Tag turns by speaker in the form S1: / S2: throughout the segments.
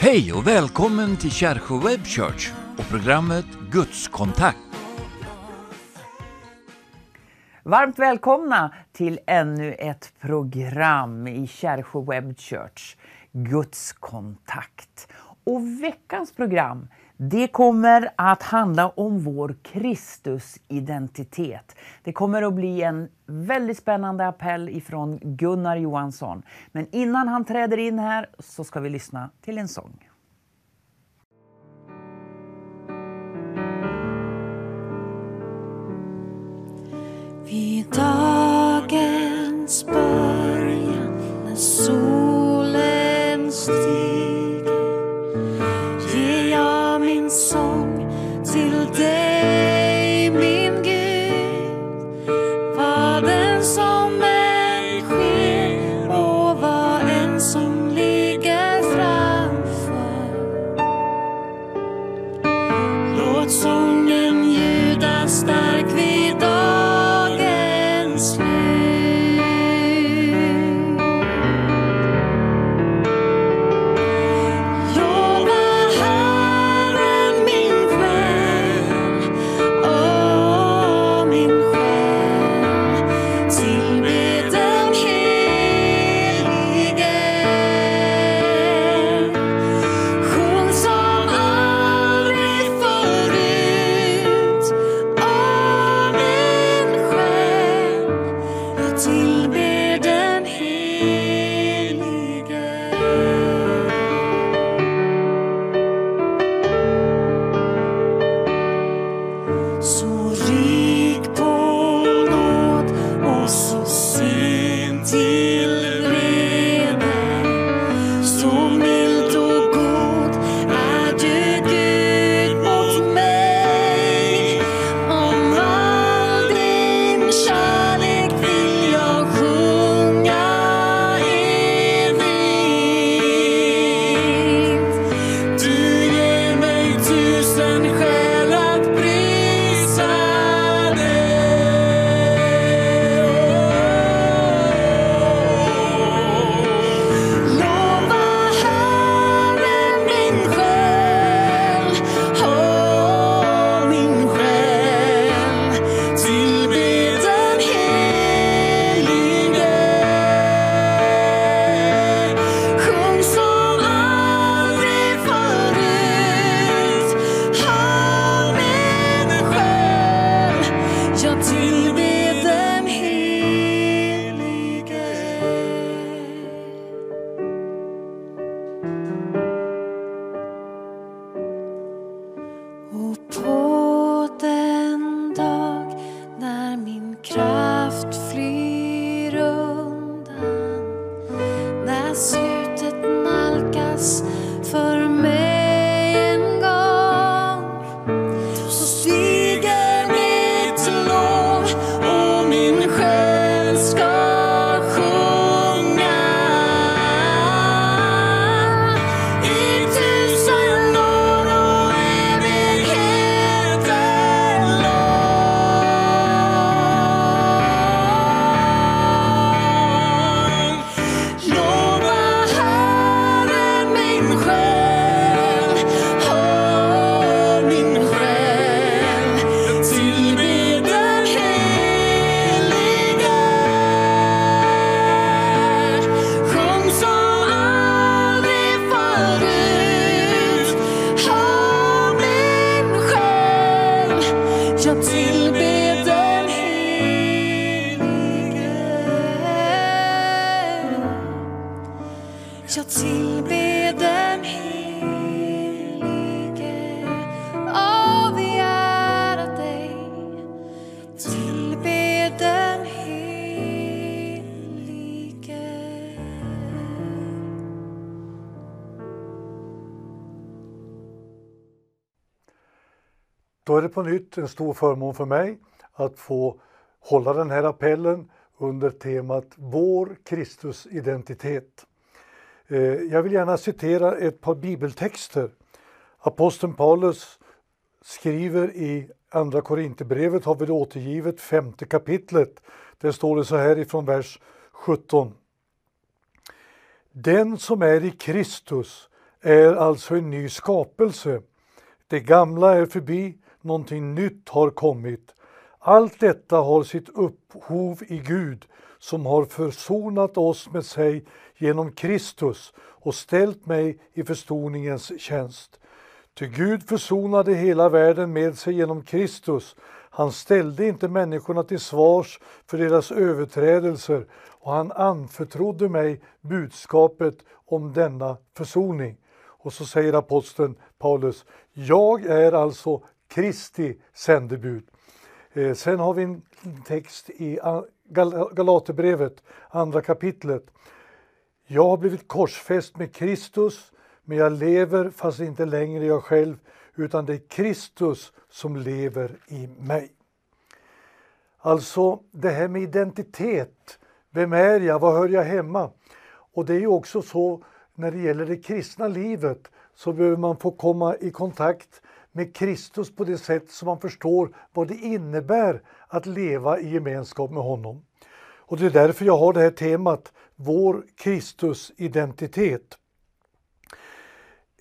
S1: Hej och välkommen till Kärsjö Web Church och programmet Gudskontakt.
S2: Varmt välkomna till ännu ett program i Kärsjö Web Church, Guds kontakt. Och veckans program det kommer att handla om vår Kristusidentitet. Det kommer att bli en väldigt spännande appell ifrån Gunnar Johansson. Men innan han träder in här så ska vi lyssna till en sång.
S3: Vid dagens början när solen stiger till
S4: det på nytt en stor förmån för mig att få hålla den här appellen under temat Vår Kristusidentitet. Eh, jag vill gärna citera ett par bibeltexter. Aposteln Paulus skriver i Andra Korinthierbrevet har vi det återgivet, femte kapitlet. Där står det så här ifrån vers 17. Den som är i Kristus är alltså en ny skapelse. Det gamla är förbi, någonting nytt har kommit. Allt detta har sitt upphov i Gud som har försonat oss med sig genom Kristus och ställt mig i försoningens tjänst. Ty Gud försonade hela världen med sig genom Kristus. Han ställde inte människorna till svars för deras överträdelser och han anförtrodde mig budskapet om denna försoning. Och så säger aposteln Paulus, jag är alltså Kristi sändebud. Eh, sen har vi en text i ah, Galaterbrevet, andra kapitlet. Jag har blivit korsfäst med Kristus, men jag lever fast inte längre jag själv, utan det är Kristus som lever i mig. Alltså det här med identitet. Vem är jag? Var hör jag hemma? Och det är ju också så när det gäller det kristna livet så behöver man få komma i kontakt med Kristus på det sätt som man förstår vad det innebär att leva i gemenskap med honom. Och det är därför jag har det här temat, vår Kristusidentitet.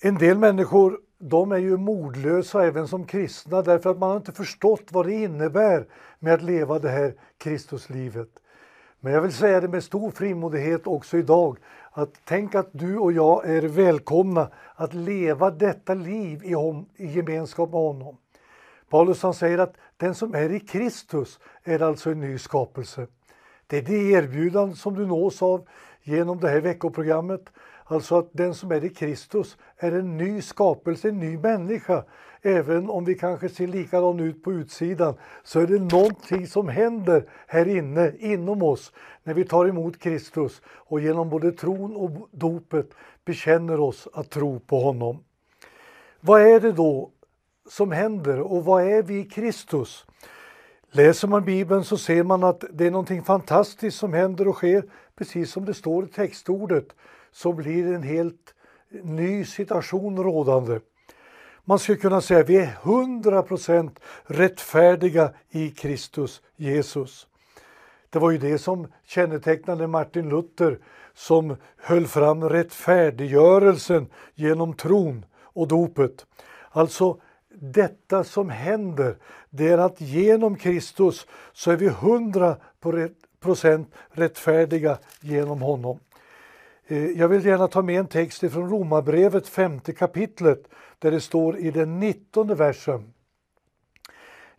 S4: En del människor de är ju modlösa även som kristna därför att man inte förstått vad det innebär med att leva det här Kristuslivet. Men jag vill säga det med stor frimodighet också idag att tänk att du och jag är välkomna att leva detta liv i, hon, i gemenskap med honom. Paulus han säger att den som är i Kristus är alltså en ny skapelse. Det är det erbjudande som du nås av genom det här veckoprogrammet. Alltså att den som är i Kristus är en ny skapelse, en ny människa. Även om vi kanske ser likadan ut på utsidan så är det någonting som händer här inne, inom oss, när vi tar emot Kristus och genom både tron och dopet bekänner oss att tro på honom. Vad är det då som händer och vad är vi i Kristus? Läser man Bibeln så ser man att det är någonting fantastiskt som händer och sker, precis som det står i textordet, så blir en helt ny situation rådande. Man skulle kunna säga att vi är 100% rättfärdiga i Kristus Jesus. Det var ju det som kännetecknade Martin Luther som höll fram rättfärdiggörelsen genom tron och dopet. Alltså detta som händer, det är att genom Kristus så är vi 100% rättfärdiga genom honom. Eh, jag vill gärna ta med en text från Romarbrevet femte kapitlet där det står i den 19 versen.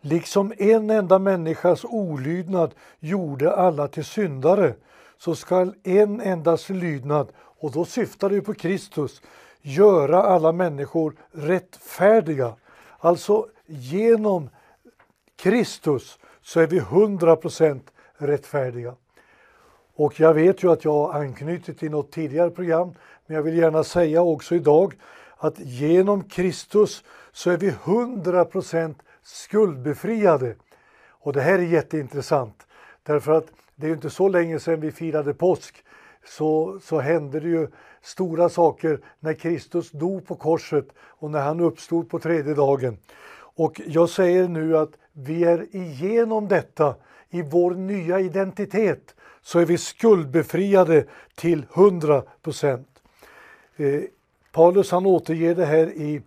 S4: Liksom en enda människas olydnad gjorde alla till syndare så skall en endas lydnad, och då syftar det på Kristus, göra alla människor rättfärdiga. Alltså genom Kristus så är vi 100% rättfärdiga. Och jag vet ju att jag har anknutit till något tidigare program, men jag vill gärna säga också idag att genom Kristus så är vi 100% skuldbefriade. Och det här är jätteintressant därför att det är inte så länge sedan vi firade påsk så, så hände det ju stora saker när Kristus dog på korset och när han uppstod på tredje dagen. Och jag säger nu att vi är igenom detta i vår nya identitet så är vi skuldbefriade till 100 procent. Eh, Paulus han återger det här i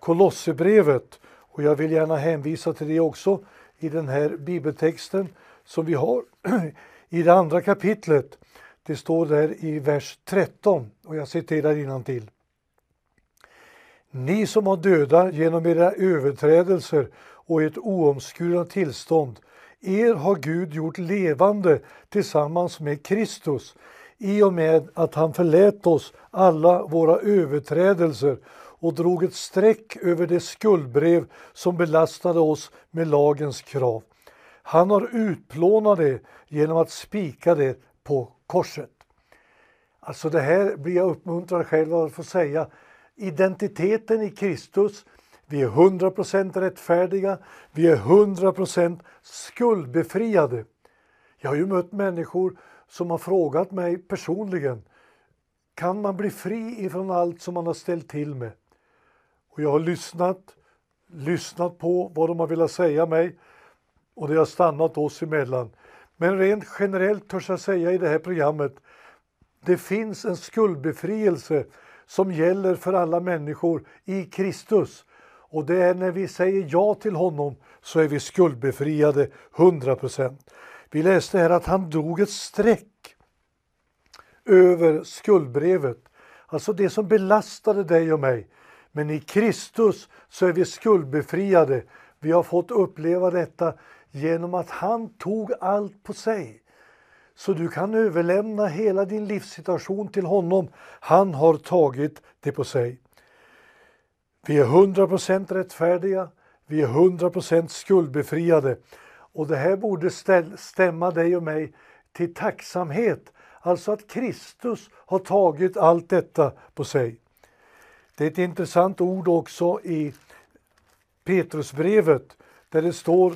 S4: Kolosserbrevet och jag vill gärna hänvisa till det också i den här bibeltexten som vi har i det andra kapitlet. Det står där i vers 13 och jag citerar till. Ni som har döda genom era överträdelser och ert oomskurna tillstånd er har Gud gjort levande tillsammans med Kristus i och med att han förlät oss alla våra överträdelser och drog ett streck över det skuldbrev som belastade oss med lagens krav. Han har utplånat det genom att spika det på korset. Alltså det här blir jag uppmuntrad själv att få säga. Identiteten i Kristus vi är 100% rättfärdiga, vi är 100% skuldbefriade. Jag har ju mött människor som har frågat mig personligen kan man bli fri ifrån allt som man har ställt till med? Och jag har lyssnat, lyssnat på vad de har velat säga mig och det har stannat oss emellan. Men rent generellt törs jag säga i det här programmet det finns en skuldbefrielse som gäller för alla människor i Kristus. Och det är när vi säger ja till honom så är vi skuldbefriade 100 procent. Vi läste här att han drog ett streck över skuldbrevet. Alltså det som belastade dig och mig. Men i Kristus så är vi skuldbefriade. Vi har fått uppleva detta genom att han tog allt på sig. Så du kan överlämna hela din livssituation till honom. Han har tagit det på sig. Vi är 100% rättfärdiga. Vi är 100% skuldbefriade. Och det här borde stämma dig och mig till tacksamhet. Alltså att Kristus har tagit allt detta på sig. Det är ett intressant ord också i Petrusbrevet där det står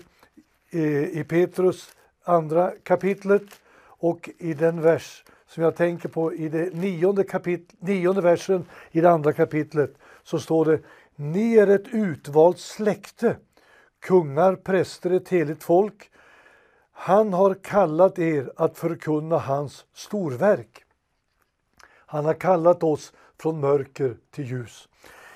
S4: eh, i Petrus andra kapitlet och i den vers som jag tänker på i det nionde, kapit nionde versen i det andra kapitlet så står det Ni är ett utvalt släkte, kungar, präster, ett heligt folk. Han har kallat er att förkunna hans storverk. Han har kallat oss från mörker till ljus.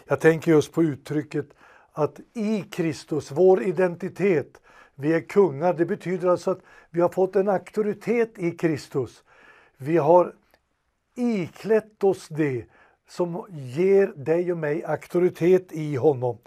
S4: Jag tänker just på uttrycket att i Kristus, vår identitet, vi är kungar. Det betyder alltså att vi har fått en auktoritet i Kristus. Vi har iklätt oss det som ger dig och mig auktoritet i honom.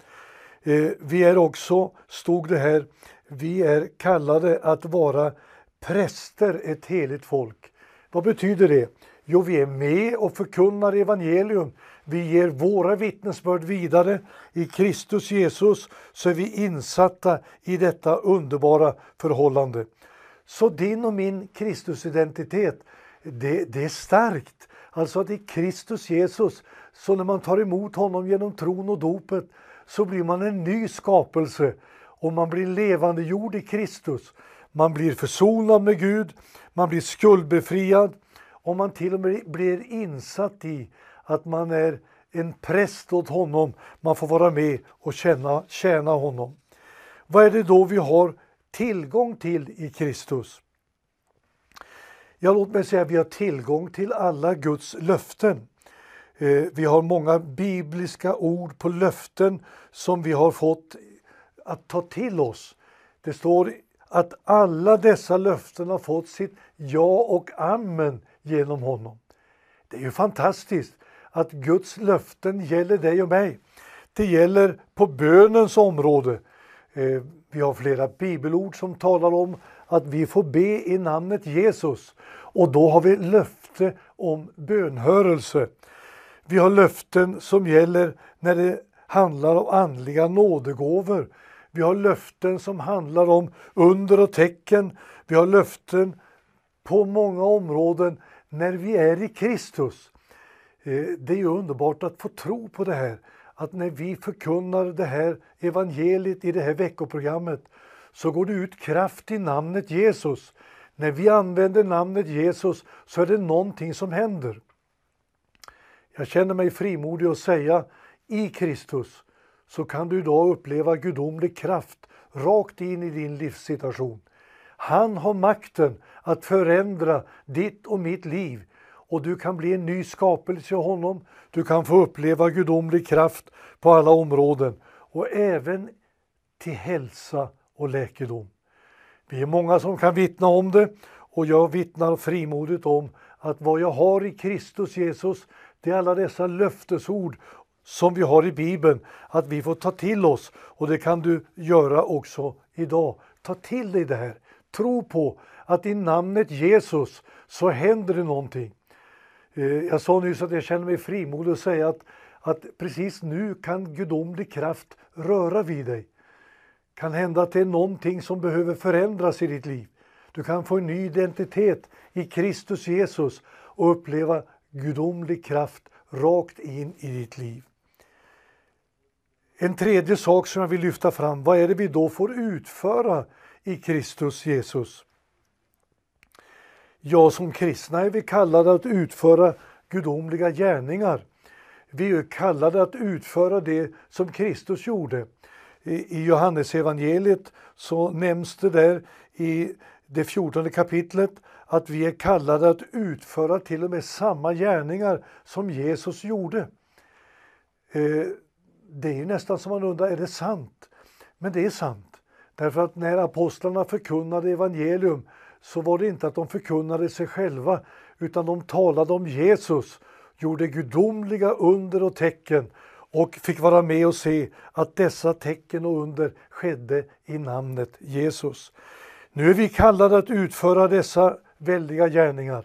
S4: Eh, vi är också, stod det här, vi är kallade att vara präster, ett heligt folk. Vad betyder det? Jo, vi är med och förkunnar evangelium. Vi ger våra vittnesbörd vidare. I Kristus Jesus så är vi insatta i detta underbara förhållande. Så din och min Kristusidentitet, det, det är starkt. Alltså att i Kristus Jesus, så när man tar emot honom genom tron och dopet så blir man en ny skapelse och man blir levande jord i Kristus. Man blir försonad med Gud, man blir skuldbefriad och man till och med blir insatt i att man är en präst åt honom. Man får vara med och tjäna, tjäna honom. Vad är det då vi har tillgång till i Kristus? Ja, låt mig säga att vi har tillgång till alla Guds löften. Eh, vi har många bibliska ord på löften som vi har fått att ta till oss. Det står att alla dessa löften har fått sitt ja och amen genom honom. Det är ju fantastiskt att Guds löften gäller dig och mig. Det gäller på bönens område. Eh, vi har flera bibelord som talar om att vi får be i namnet Jesus och då har vi löfte om bönhörelse. Vi har löften som gäller när det handlar om andliga nådegåvor. Vi har löften som handlar om under och tecken. Vi har löften på många områden när vi är i Kristus. Eh, det är ju underbart att få tro på det här. Att när vi förkunnar det här evangeliet i det här veckoprogrammet så går det ut kraft i namnet Jesus. När vi använder namnet Jesus så är det någonting som händer. Jag känner mig frimodig att säga i Kristus så kan du idag uppleva gudomlig kraft rakt in i din livssituation. Han har makten att förändra ditt och mitt liv och du kan bli en ny skapelse i honom. Du kan få uppleva gudomlig kraft på alla områden och även till hälsa och läkedom. Vi är många som kan vittna om det och jag vittnar frimodigt om att vad jag har i Kristus Jesus, det är alla dessa löftesord som vi har i Bibeln, att vi får ta till oss och det kan du göra också idag. Ta till dig det här. Tro på att i namnet Jesus så händer det någonting. Eh, jag sa nyss att jag känner mig frimodig att säga att, att precis nu kan gudomlig kraft röra vid dig. Kan hända att det är någonting som behöver förändras i ditt liv. Du kan få en ny identitet i Kristus Jesus och uppleva gudomlig kraft rakt in i ditt liv. En tredje sak som jag vill lyfta fram, vad är det vi då får utföra i Kristus Jesus? Ja, som kristna är vi kallade att utföra gudomliga gärningar. Vi är kallade att utföra det som Kristus gjorde. I Johannesevangeliet så nämns det där i det fjortonde kapitlet att vi är kallade att utföra till och med samma gärningar som Jesus gjorde. Eh, det är nästan som man undrar, är det sant? Men det är sant. Därför att när apostlarna förkunnade evangelium så var det inte att de förkunnade sig själva utan de talade om Jesus, gjorde gudomliga under och tecken och fick vara med och se att dessa tecken och under skedde i namnet Jesus. Nu är vi kallade att utföra dessa väldiga gärningar.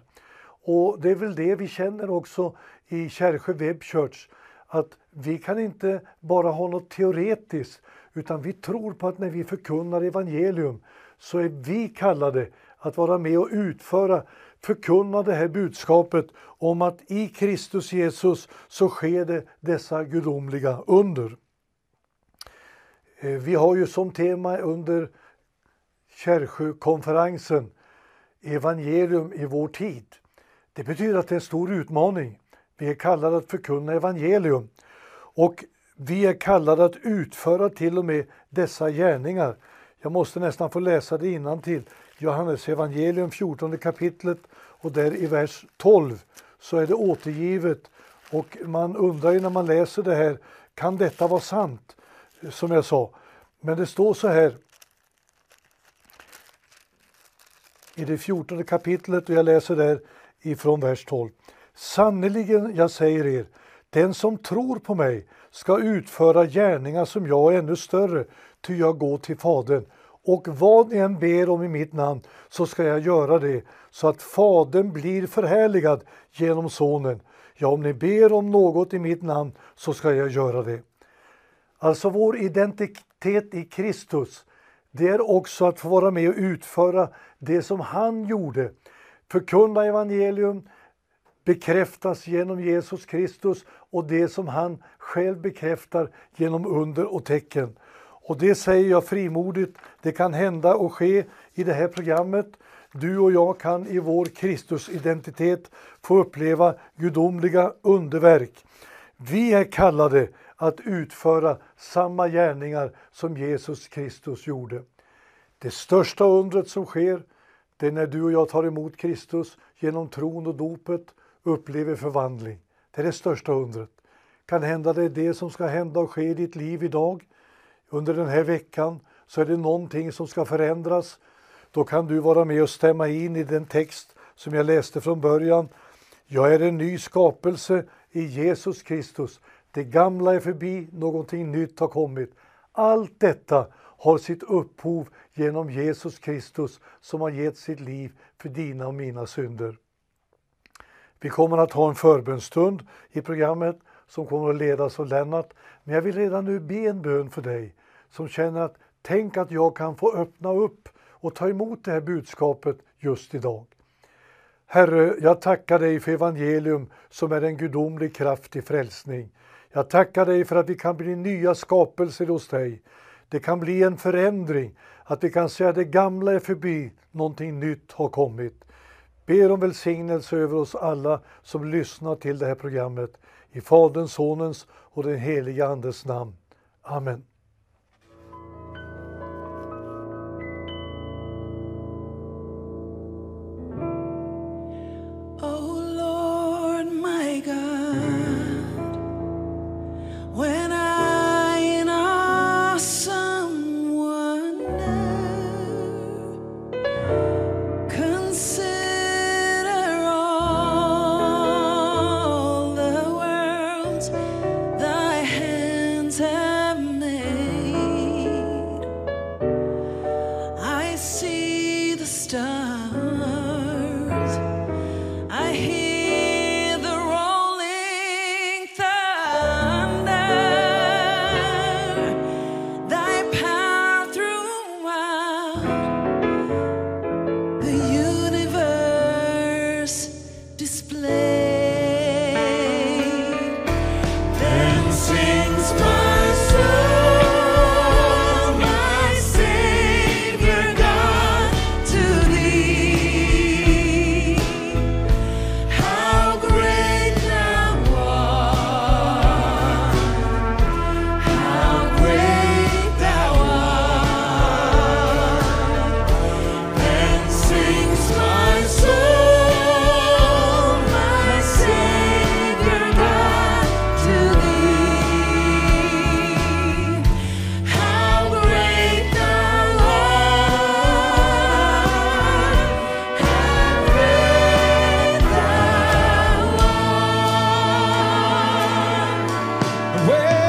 S4: Och det är väl det vi känner också i Kärsjö Web Church, att vi kan inte bara ha något teoretiskt, utan vi tror på att när vi förkunnar evangelium så är vi kallade att vara med och utföra, förkunna det här budskapet om att i Kristus Jesus så sker det dessa gudomliga under. Eh, vi har ju som tema under Kärrsjökonferensen evangelium i vår tid. Det betyder att det är en stor utmaning. Vi är kallade att förkunna evangelium och vi är kallade att utföra till och med dessa gärningar. Jag måste nästan få läsa det innan till. Johannes evangelium 14 kapitlet och där i vers 12 så är det återgivet och man undrar ju när man läser det här, kan detta vara sant? Som jag sa. Men det står så här i det 14 kapitlet och jag läser där ifrån vers 12. Sannerligen, jag säger er, den som tror på mig ska utföra gärningar som jag är ännu större, ty jag går till Fadern. Och vad ni än ber om i mitt namn så ska jag göra det, så att Fadern blir förhärligad genom Sonen. Ja, om ni ber om något i mitt namn så ska jag göra det. Alltså vår identitet i Kristus, det är också att få vara med och utföra det som han gjorde. Förkunna evangelium, bekräftas genom Jesus Kristus och det som han själv bekräftar genom under och tecken. Och det säger jag frimodigt, det kan hända och ske i det här programmet. Du och jag kan i vår Kristusidentitet få uppleva gudomliga underverk. Vi är kallade att utföra samma gärningar som Jesus Kristus gjorde. Det största undret som sker, det är när du och jag tar emot Kristus genom tron och dopet upplever förvandling. Det är det största undret. Kan hända det är det som ska hända och ske i ditt liv idag. Under den här veckan så är det någonting som ska förändras. Då kan du vara med och stämma in i den text som jag läste från början. Jag är en ny skapelse i Jesus Kristus. Det gamla är förbi, någonting nytt har kommit. Allt detta har sitt upphov genom Jesus Kristus som har gett sitt liv för dina och mina synder. Vi kommer att ha en förbönstund i programmet som kommer att ledas av Lennart. Men jag vill redan nu be en bön för dig som känner att tänk att jag kan få öppna upp och ta emot det här budskapet just idag. Herre, jag tackar dig för evangelium som är en gudomlig kraft i frälsning. Jag tackar dig för att vi kan bli nya skapelser hos dig. Det kan bli en förändring, att vi kan säga att det gamla är förbi, någonting nytt har kommit. Ber om välsignelse över oss alla som lyssnar till det här programmet. I Faderns, Sonens och den heliga Andes namn. Amen.
S3: displayed.
S5: Where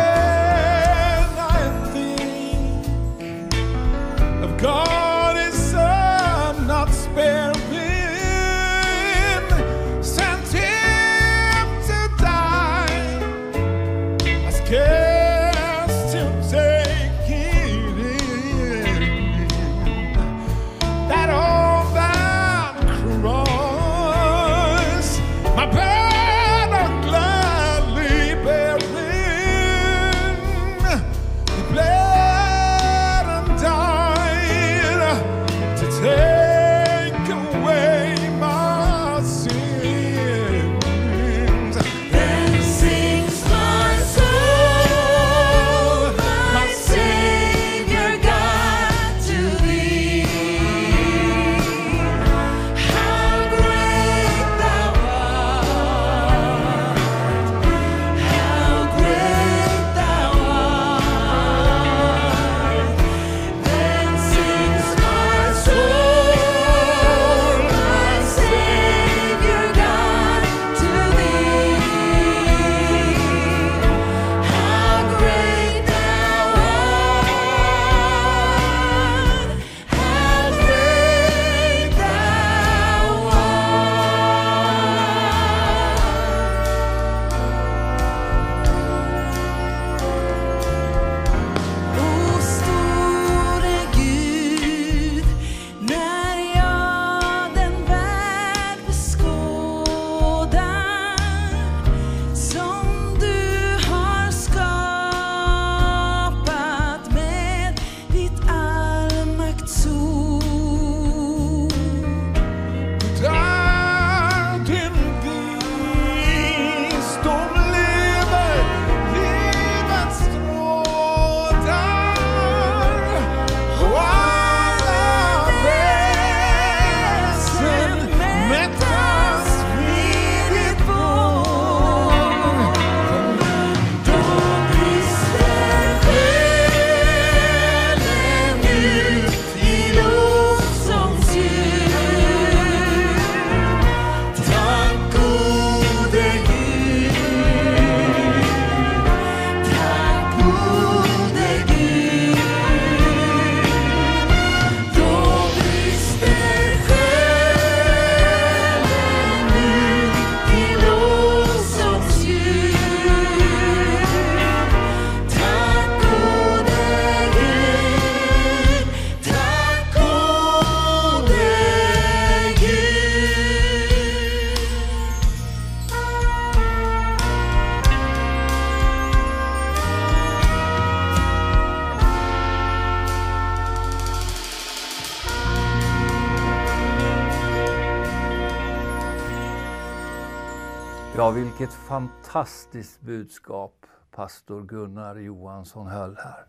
S5: vilket fantastiskt budskap pastor Gunnar Johansson höll här.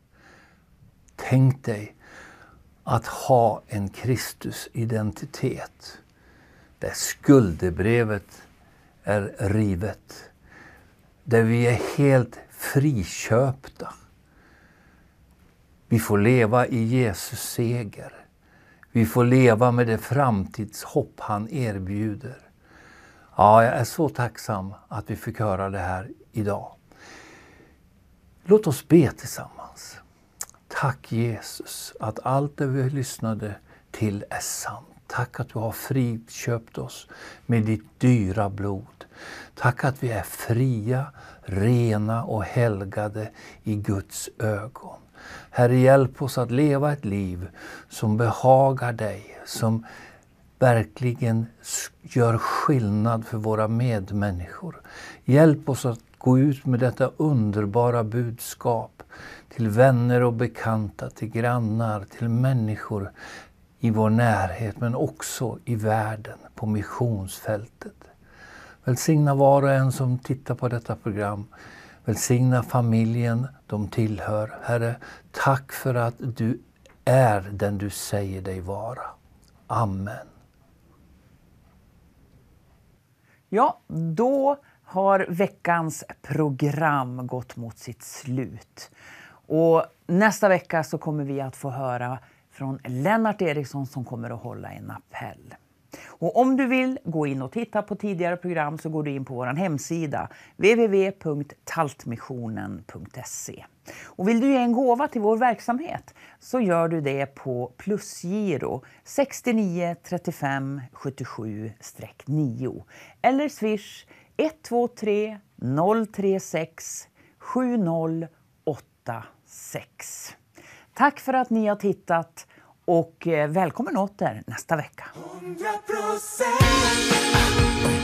S5: Tänk dig att ha en Kristusidentitet där skuldebrevet är rivet. Där vi är helt friköpta. Vi får leva i Jesus seger. Vi får leva med det framtidshopp han erbjuder. Ja, jag är så tacksam att vi fick höra det här idag. Låt oss be tillsammans. Tack Jesus att allt det vi lyssnade till är sant. Tack att du har friköpt oss med ditt dyra blod. Tack att vi är fria, rena och helgade i Guds ögon. Herre, hjälp oss att leva ett liv som behagar dig, som verkligen gör skillnad för våra medmänniskor. Hjälp oss att gå ut med detta underbara budskap till vänner och bekanta, till grannar, till människor i vår närhet men också i världen, på missionsfältet. Välsigna var och en som tittar på detta program. Välsigna familjen de tillhör. Herre, tack för att du är den du säger dig vara. Amen.
S2: Ja, då har veckans program gått mot sitt slut. Och nästa vecka så kommer vi att få höra från Lennart Eriksson som kommer att hålla en appell. Och om du vill gå in och titta på tidigare program så går du in på vår hemsida www.taltmissionen.se. Och vill du ge en gåva till vår verksamhet så gör du det på plusgiro 69 35 77-9 eller swish 123 036 7086. Tack för att ni har tittat och eh, välkommen åter nästa vecka.
S3: 100%